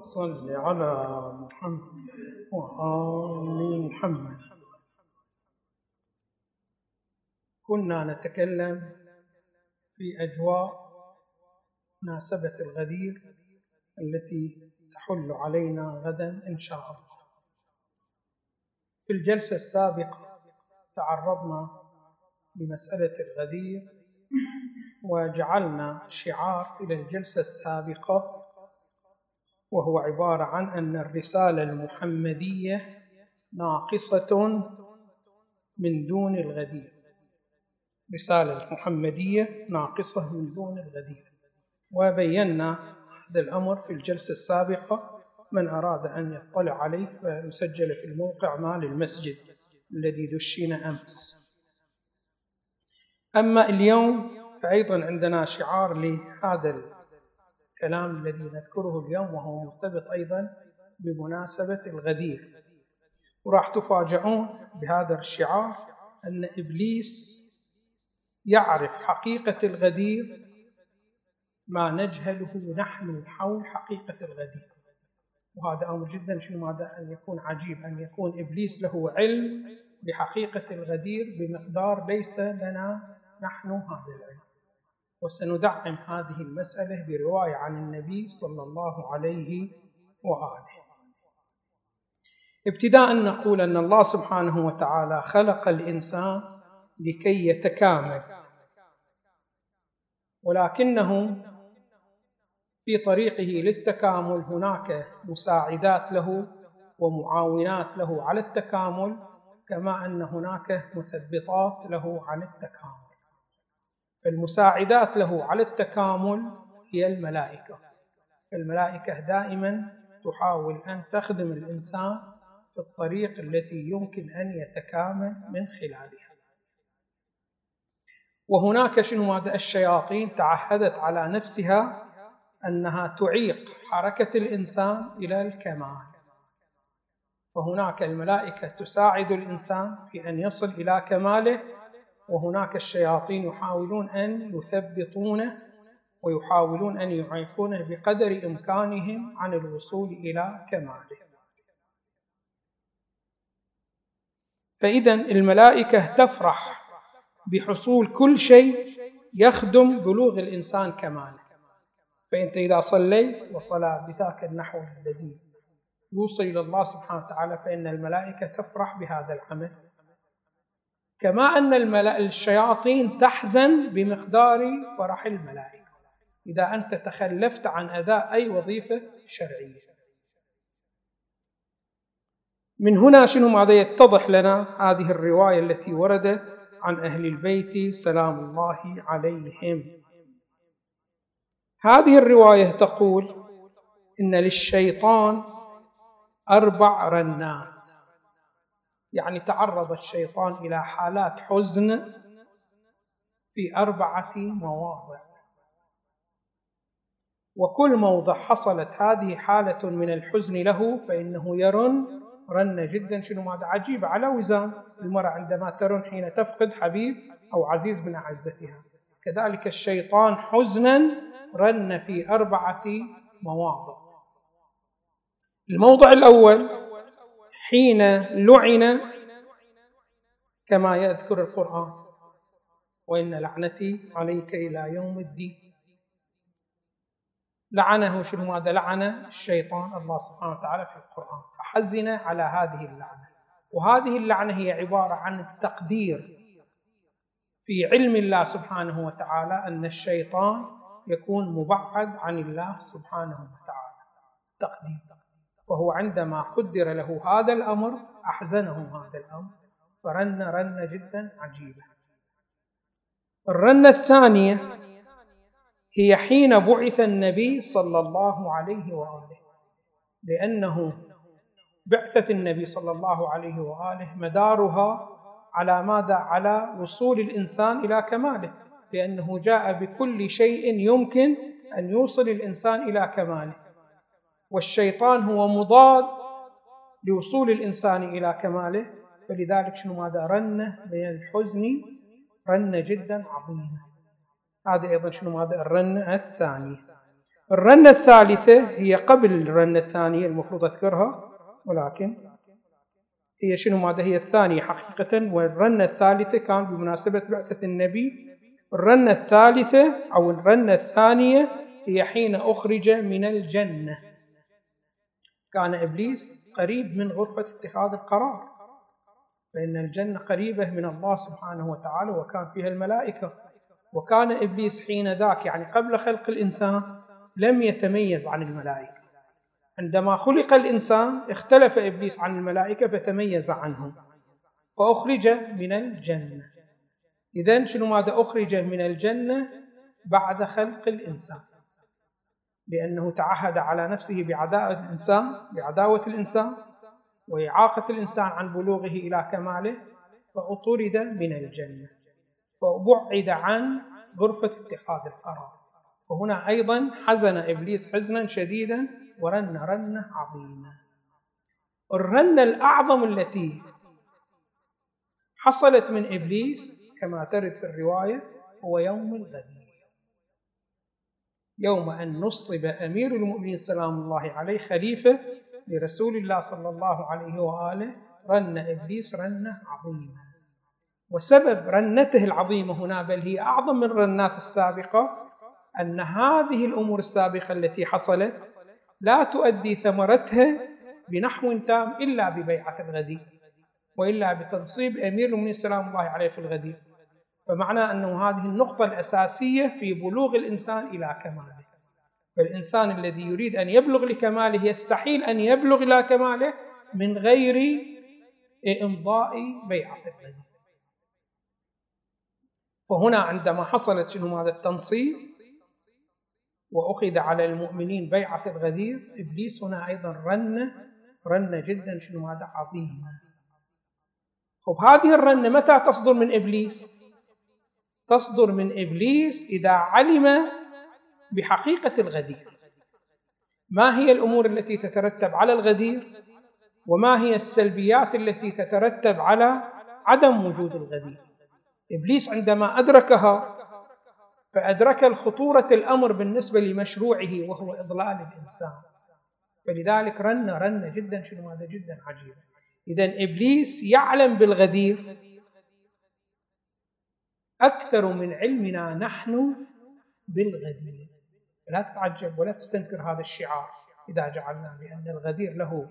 صل على محمد وآل محمد. كنا نتكلم في أجواء مناسبة الغدير التي تحل علينا غدا إن شاء الله. في الجلسة السابقة تعرضنا لمسألة الغدير وجعلنا شعار إلى الجلسة السابقة وهو عبارة عن أن الرسالة المحمدية ناقصة من دون الغدير. رسالة المحمدية ناقصة من دون الغدير. وبينا هذا الأمر في الجلسة السابقة. من أراد أن يطلع عليه فيسجل في الموقع مال المسجد الذي دشينا أمس. أما اليوم فأيضا عندنا شعار لهذا الكلام الذي نذكره اليوم وهو مرتبط أيضا بمناسبة الغدير. وراح تفاجؤون بهذا الشعار أن إبليس يعرف حقيقة الغدير ما نجهله نحن حول حقيقة الغدير. وهذا أمر جدا شنو ماذا؟ أن يكون عجيب أن يكون إبليس له علم بحقيقة الغدير بمقدار ليس لنا نحن هذا العلم. وسندعم هذه المسألة برواية عن النبي صلى الله عليه وآله. ابتداء نقول أن الله سبحانه وتعالى خلق الإنسان لكي يتكامل ولكنه في طريقه للتكامل هناك مساعدات له ومعاونات له على التكامل كما أن هناك مثبطات له عن التكامل. فالمساعدات له على التكامل هي الملائكة. الملائكة دائما تحاول أن تخدم الإنسان في الطريق التي يمكن أن يتكامل من خلالها. وهناك شنو الشياطين تعهدت على نفسها أنها تعيق حركة الإنسان إلى الكمال. فهناك الملائكة تساعد الإنسان في أن يصل إلى كماله وهناك الشياطين يحاولون أن يثبطونه ويحاولون أن يعيقونه بقدر إمكانهم عن الوصول إلى كماله. فإذا الملائكة تفرح بحصول كل شيء يخدم بلوغ الإنسان كماله. فإنت إذا صليت وصلى بذاك النحو الذي يوصل إلى الله سبحانه وتعالى فإن الملائكة تفرح بهذا العمل. كما الملأ الشياطين تحزن بمقدار فرح الملائكة. إذا أنت تخلفت عن أداء أي وظيفة شرعية. من هنا شنو ماذا يتضح لنا هذه الرواية التي وردت عن أهل البيت؟ سلام الله عليهم. هذه الرواية تقول إن للشيطان أربع رنات. يعني تعرض الشيطان إلى حالات حزن في أربعة مواضع. وكل موضع حصلت هذه حالة من الحزن له فإنه يرن رنة جدا. شنو ماذا؟ عجيبة على وزان المرأة عندما ترن حين تفقد حبيب أو عزيز من أعزتها. كذلك الشيطان حزنا رن في أربعة مواضع. الموضع الأول حين لعن كما يذكر القرآن. وإن لعنتي عليك إلى يوم الدين. لعنه شنو ماذا لعن الشيطان الله سبحانه وتعالى في القرآن. فحزن على هذه اللعنة. وهذه اللعنة هي عبارة عن التقدير في علم الله سبحانه وتعالى أن الشيطان يكون مبعد عن الله سبحانه وتعالى. تقدير. فهو عندما قدر له هذا الأمر أحزنه هذا الأمر. فرن رنة جدا عجيبة الرنة الثانية هي حين بعث النبي صلى الله عليه وآله لأنه بعثة النبي صلى الله عليه وآله مدارها على ماذا؟ على وصول الإنسان إلى كماله لأنه جاء بكل شيء يمكن أن يوصل الإنسان إلى كماله. والشيطان هو مضاد لوصول الإنسان إلى كماله. فلذلك شنو ماذا؟ رنة من الحزن رنة جدا عظيمة. هذه أيضا شنو هذا الرنة الثانية. الرنة الثالثة هي قبل الرنة الثانية المفروض أذكرها ولكن هي شنو ماذا؟ هي الثانية حقيقة. والرنة الثالثة كان بمناسبة بعثة النبي الرنة الثالثة أو الرنة الثانية هي حين أخرج من الجنة. كان إبليس قريب من غرفة اتخاذ القرار. فإن الجنة قريبة من الله سبحانه وتعالى وكان فيها الملائكة. وكان إبليس حين ذاك يعني قبل خلق الإنسان لم يتميز عن الملائكة. عندما خلق الإنسان اختلف إبليس عن الملائكة فتميز عنهم. فأخرج من الجنة. إذا شنو ماذا أخرج من الجنة؟ بعد خلق الإنسان. لأنه تعهد على نفسه بعداوة الإنسان بعداوة الإنسان وإعاقة الإنسان عن بلوغه إلى كماله فأطرد من الجنة فبعد عن غرفة اتخاذ القرار. وهنا أيضا حزن إبليس حزنا شديدا ورن رنة عظيمة. الرنة الأعظم التي حصلت من إبليس كما ترد في الرواية هو يوم الغدير يوم أن نصب أمير المؤمنين سلام الله عليه خليفة لرسول الله صلى الله عليه وآله رن إبليس رنة عظيمة. وسبب رنته العظيمة هنا بل هي أعظم من الرنات السابقة أن هذه الأمور السابقة التي حصلت لا تؤدي ثمرتها بنحو تام إلا ببيعة الغدير وإلا بتنصيب أمير المؤمنين سلام الله عليه في الغدير فمعنى أنه هذه النقطة الأساسية في بلوغ الإنسان إلى كماله. فالإنسان الذي يريد أن يبلغ لكماله يستحيل أن يبلغ إلى كماله من غير إمضاء بيعة الغدير فهنا عندما حصلت شنو هذا التنصيب وأخذ على المؤمنين بيعة الغدير إبليس هنا أيضا رن رن جدا شنو هذا عظيمة خب هذه الرنة متى تصدر من إبليس؟ تصدر من إبليس إذا علم بحقيقة الغدير. ما هي الأمور التي تترتب على الغدير؟ وما هي السلبيات التي تترتب على عدم وجود الغدير؟ إبليس عندما أدركها فأدرك الخطورة الأمر بالنسبة لمشروعه وهو إضلال الإنسان. فلذلك رن رن جدا شنو هذا؟ جدا عجيب. إذا إبليس يعلم بالغدير أكثر من علمنا نحن بالغدير. لا تتعجب ولا تستنكر هذا الشعار إذا جعلنا بأن الغدير له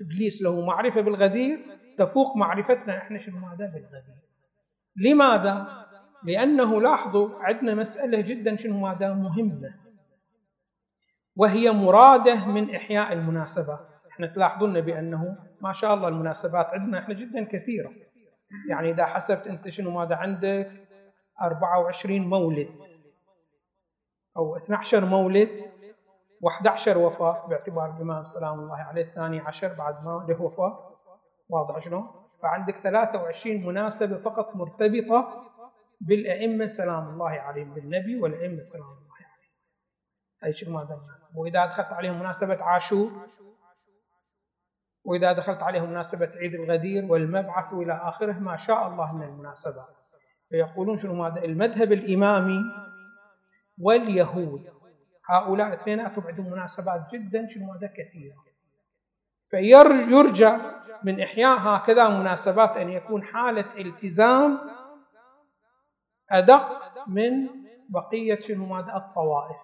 إبليس له معرفة بالغدير تفوق معرفتنا إحنا شنو ماذا بالغدير. لماذا؟ لأنه لاحظوا عندنا مسألة جدا شنو ماذا؟ مهمة. وهي مرادة من إحياء المناسبات. إحنا تلاحظون بأنه ما شاء الله المناسبات عندنا إحنا جدا كثيرة. يعني إذا حسبت أنت شنو ماذا عندك؟ 24 مولد أو 12 مولد و11 وفاة باعتبار الإمام سلام الله عليه الثاني عشر بعد ما له وفاة. واضح شنو؟ فعندك 23 مناسبة فقط مرتبطة بالأئمة سلام الله عليهم بالنبي والأئمة سلام الله عليهم. أي شيء ماذا مناسبة وإذا دخلت عليهم مناسبة عاشور وإذا دخلت عليهم مناسبة عيد الغدير والمبعث إلى آخره ما شاء الله من المناسبات. فيقولون شنو ماذا؟ المذهب الإمامي واليهود. هؤلاء اثنيناتهم عندهم مناسبات جدا شنو هذا كثيرة. فيرجى من إحياء هكذا مناسبات أن يكون حالة التزام أدق من بقية شنو ماذا؟ الطوائف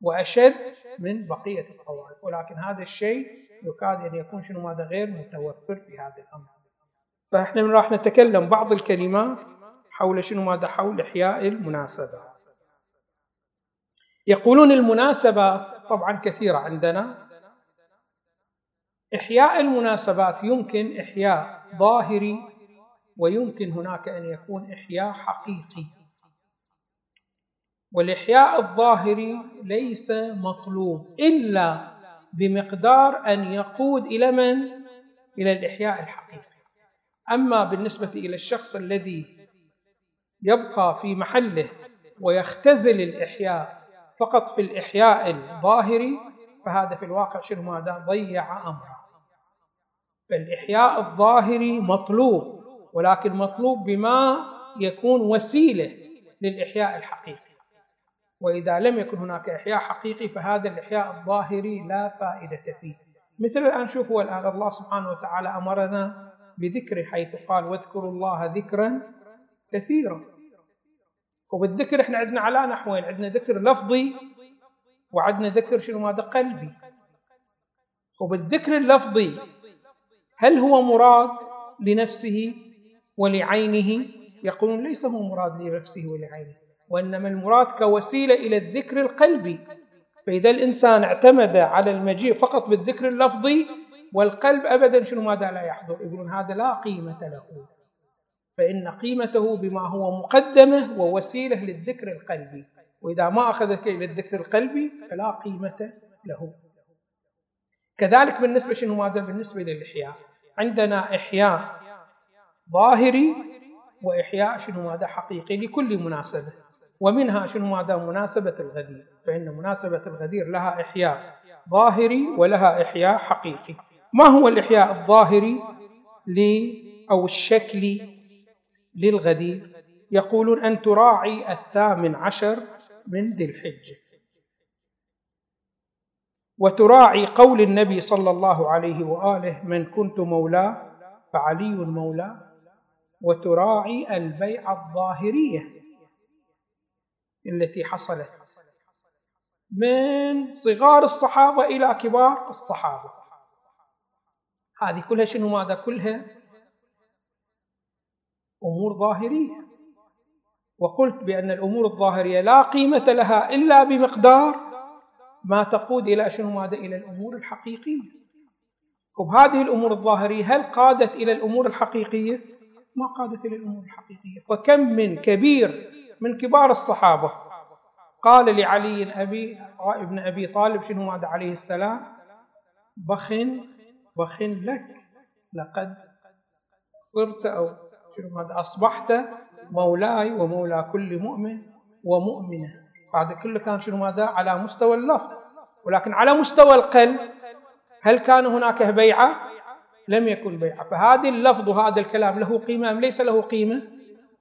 وأشد من بقية الطوائف. ولكن هذا الشيء يكاد أن يكون شنو ماذا؟ غير متوفر في هذا الأمر. فإحنا راح نتكلم بعض الكلمات حول شنو ماذا حول؟ إحياء المناسبات يقولون المناسبات طبعا كثيرة عندنا. إحياء المناسبات يمكن إحياء ظاهري ويمكن هناك أن يكون إحياء حقيقي. والإحياء الظاهري ليس مطلوب إلا بمقدار أن يقود إلى من؟ إلى الإحياء الحقيقي. أما بالنسبة إلى الشخص الذي يبقى في محله ويختزل الإحياء فقط في الإحياء الظاهري فهذا في الواقع شنو ماذا؟ ضيع أمره فالإحياء الظاهري مطلوب ولكن مطلوب بما يكون وسيلة للإحياء الحقيقي. وإذا لم يكن هناك إحياء حقيقي فهذا الإحياء الظاهري لا فائدة فيه. مثل الآن شوفوا الآن الله سبحانه وتعالى أمرنا بذكر حيث قال واذكروا الله ذكرا كثيرا وبالذكر إحنا عندنا على نحوين عندنا ذكر لفظي وعندنا ذكر شنو ماذا قلبي. وبالذكر اللفظي هل هو مراد لنفسه ولعينه؟ يقولون ليس هو مراد لنفسه ولعينه وإنما المراد كوسيلة إلى الذكر القلبي. فإذا الإنسان اعتمد على المجيء فقط بالذكر اللفظي والقلب أبدا شنو ماذا لا يحضر؟ يقولون هذا لا قيمة له. فإن قيمته بما هو مقدمة ووسيلة للذكر القلبي. وإذا ما أخذك إلى الذكر القلبي فلا قيمة له. كذلك بالنسبة شنو ماذا؟ بالنسبة للإحياء. عندنا إحياء ظاهري وإحياء شنو ماذا؟ حقيقي لكل مناسبة. ومنها شنو ماذا؟ مناسبة الغدير. فإن مناسبة الغدير لها إحياء ظاهري ولها إحياء حقيقي. ما هو الإحياء الظاهري أو الشكلي للغدير يقولون أن تراعي الثامن عشر من ذي الحجة. وتراعي قول النبي صلى الله عليه وآله من كنت مولاه فعلي مولاه وتراعي البيعة الظاهرية التي حصلت من صغار الصحابة إلى كبار الصحابة. هذه كلها شنو ماذا؟ كلها أمور ظاهرية. وقلت بأن الأمور الظاهرية لا قيمة لها إلا بمقدار ما تقود إلى شنو؟ ماذا؟ إلى الأمور الحقيقية. وبهذه الأمور الظاهرية هل قادت إلى الأمور الحقيقية؟ ما قادت إلى الأمور الحقيقية. فكم من كبير من كبار الصحابة قال لعلي أبي ابن أبي طالب شنو ماذا؟ عليه السلام بخ بخ لك لقد صرت أو ماذا أصبحت مولاي ومولى كل مؤمن ومؤمنة. هذا كله كان شنو ماذا على مستوى اللفظ. ولكن على مستوى القلب هل كان هناك بيعة؟ لم يكن بيعة. فهذا اللفظ وهذا الكلام له قيمة أم ليس له قيمة؟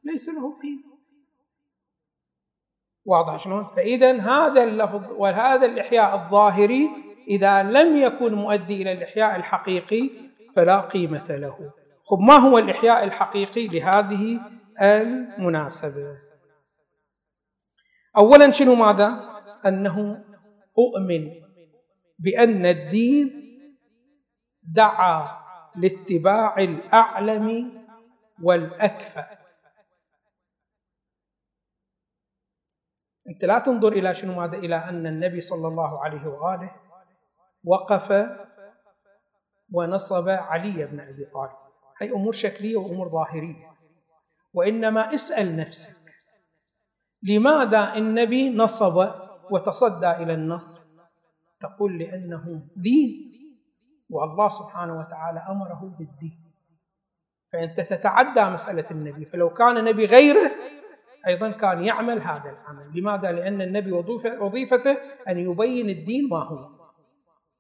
ليس له قيمة. واضح شلون؟ فإذا هذا اللفظ وهذا الإحياء الظاهري إذا لم يكن مؤدي إلى الإحياء الحقيقي فلا قيمة له. خب ما هو الإحياء الحقيقي لهذه المناسبة؟ أولا شنو ماذا؟ أنه أؤمن بأن الدين دعا لاتباع الأعلم والأكفأ. أنت لا تنظر إلى شنو ماذا؟ إلى أن النبي صلى الله عليه وآله وقف ونصب علي بن أبي طالب. هي أمور شكلية وأمور ظاهرية. وإنما اسأل نفسك لماذا النبي نصب وتصدى إلى النصب تقول لأنه دين والله سبحانه وتعالى أمره بالدين. فأنت تتعدى مسألة النبي فلو كان نبي غيره أيضا كان يعمل هذا العمل. لماذا؟ لأن النبي وظيفته أن يبين الدين ما هو.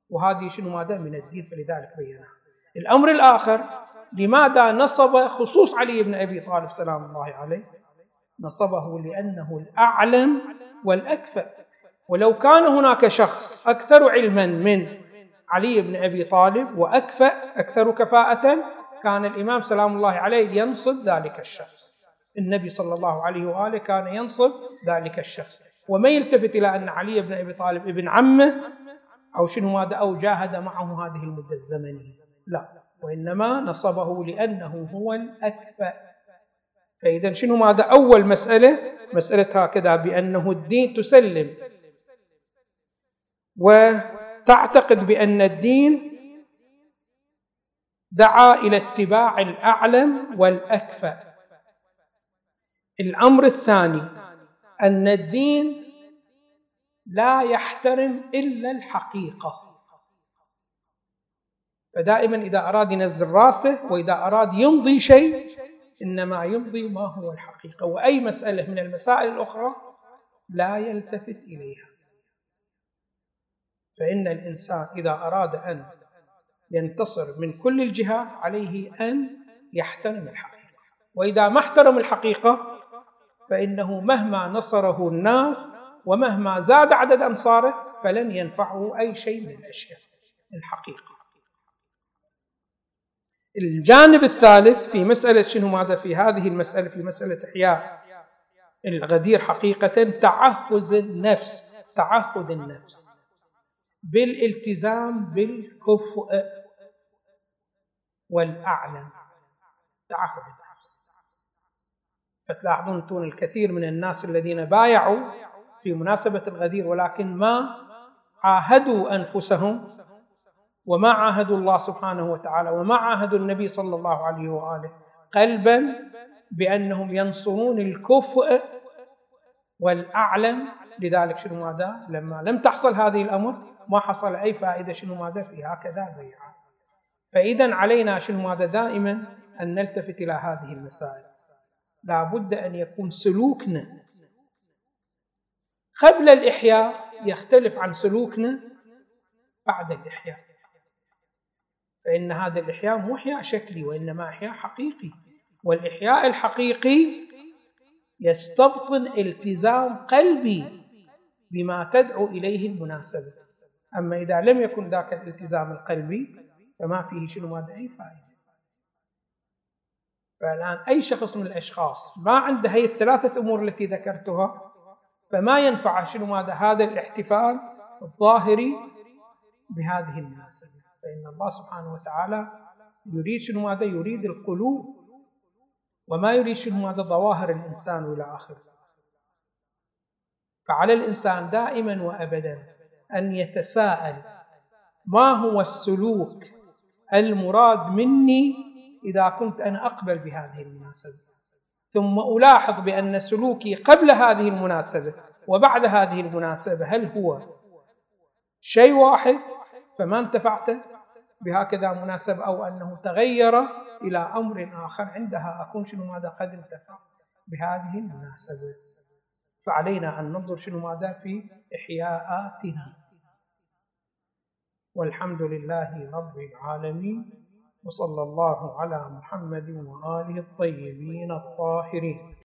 وهذه شنو ماذا؟ من الدين فلذلك بينها. الأمر الآخر لماذا نصب خصوص علي بن أبي طالب؟ سلام الله عليه. نصبه لأنه الأعلم والأكفأ. ولو كان هناك شخص أكثر علما من علي بن أبي طالب وأكفأ أكثر كفاءة كان الإمام سلام الله عليه ينصب ذلك الشخص. النبي صلى الله عليه وآله كان ينصب ذلك الشخص. وما يلتفت إلى أن علي بن أبي طالب ابن عمه؟ أو شنو ماذا؟ أو جاهد معه هذه المدة الزمنية. لا. وإنما نصبه لأنه هو الأكفأ. فإذا شنو ماذا أول مسألة؟ مسألة هكذا بأنه الدين تسلم. وتعتقد بأن الدين دعا إلى اتباع الأعلم والأكفأ. الأمر الثاني أن الدين لا يحترم إلا الحقيقة. فدائما إذا أراد ينزل راسه وإذا أراد يمضي شيء إنما يمضي ما هو الحقيقة. وأي مسألة من المسائل الأخرى لا يلتفت إليها. فإن الإنسان إذا أراد أن ينتصر من كل الجهات عليه أن يحترم الحقيقة. وإذا ما احترم الحقيقة فإنه مهما نصره الناس ومهما زاد عدد أنصاره فلن ينفعه أي شيء من الأشياء الحقيقة. الجانب الثالث في مسألة شنو ماذا في هذه المسألة في مسألة إحياء. الغدير حقيقة تعهد النفس تعهد النفس بالالتزام بالكفء والأعلم. تعهد النفس. فتلاحظون أنتم الكثير من الناس الذين بايعوا في مناسبة الغدير ولكن ما عاهدوا أنفسهم وما عاهدوا الله سبحانه وتعالى وما عاهدوا النبي صلى الله عليه وآله قلبا بأنهم ينصرون الكفء والأعلم لذلك شنو ماذا؟ لما لم تحصل هذه الامر ما حصل أي فائدة شنو ماذا في هكذا بيعة. فاذا علينا شنو ماذا دائما أن نلتفت إلى هذه المسائل. لا بد أن يكون سلوكنا قبل الإحياء يختلف عن سلوكنا بعد الإحياء. فإن هذا الإحياء مو إحياء شكلي وإنما إحياء حقيقي. والإحياء الحقيقي يستبطن التزام قلبي بما تدعو إليه المناسبة. أما إذا لم يكن ذاك الالتزام القلبي فما فيه شنو ماذا أي فائدة. فالآن أي شخص من الأشخاص ما عنده هي الثلاثة أمور التي ذكرتها فما ينفع شنو ماذا هذا الاحتفال الظاهري بهذه المناسبة. فإن الله سبحانه وتعالى يريد شنو ماذا يريد القلوب. وما يريد شنو ماذا ظواهر الإنسان إلى آخره. فعلى الإنسان دائما وأبدا أن يتساءل ما هو السلوك المراد مني إذا كنت أنا أقبل بهذه المناسبة؟ ثم ألاحظ بأن سلوكي قبل هذه المناسبة وبعد هذه المناسبة هل هو شيء واحد فما انتفعت بهكذا مناسبة أو أنه تغير إلى أمر آخر عندها. أكون شنو ماذا قد انتفع بهذه المناسبة. فعلينا أن ننظر شنو ماذا في إحياءاتنا. والحمد لله رب العالمين. وصلى الله على محمد وآله الطيبين الطاهرين.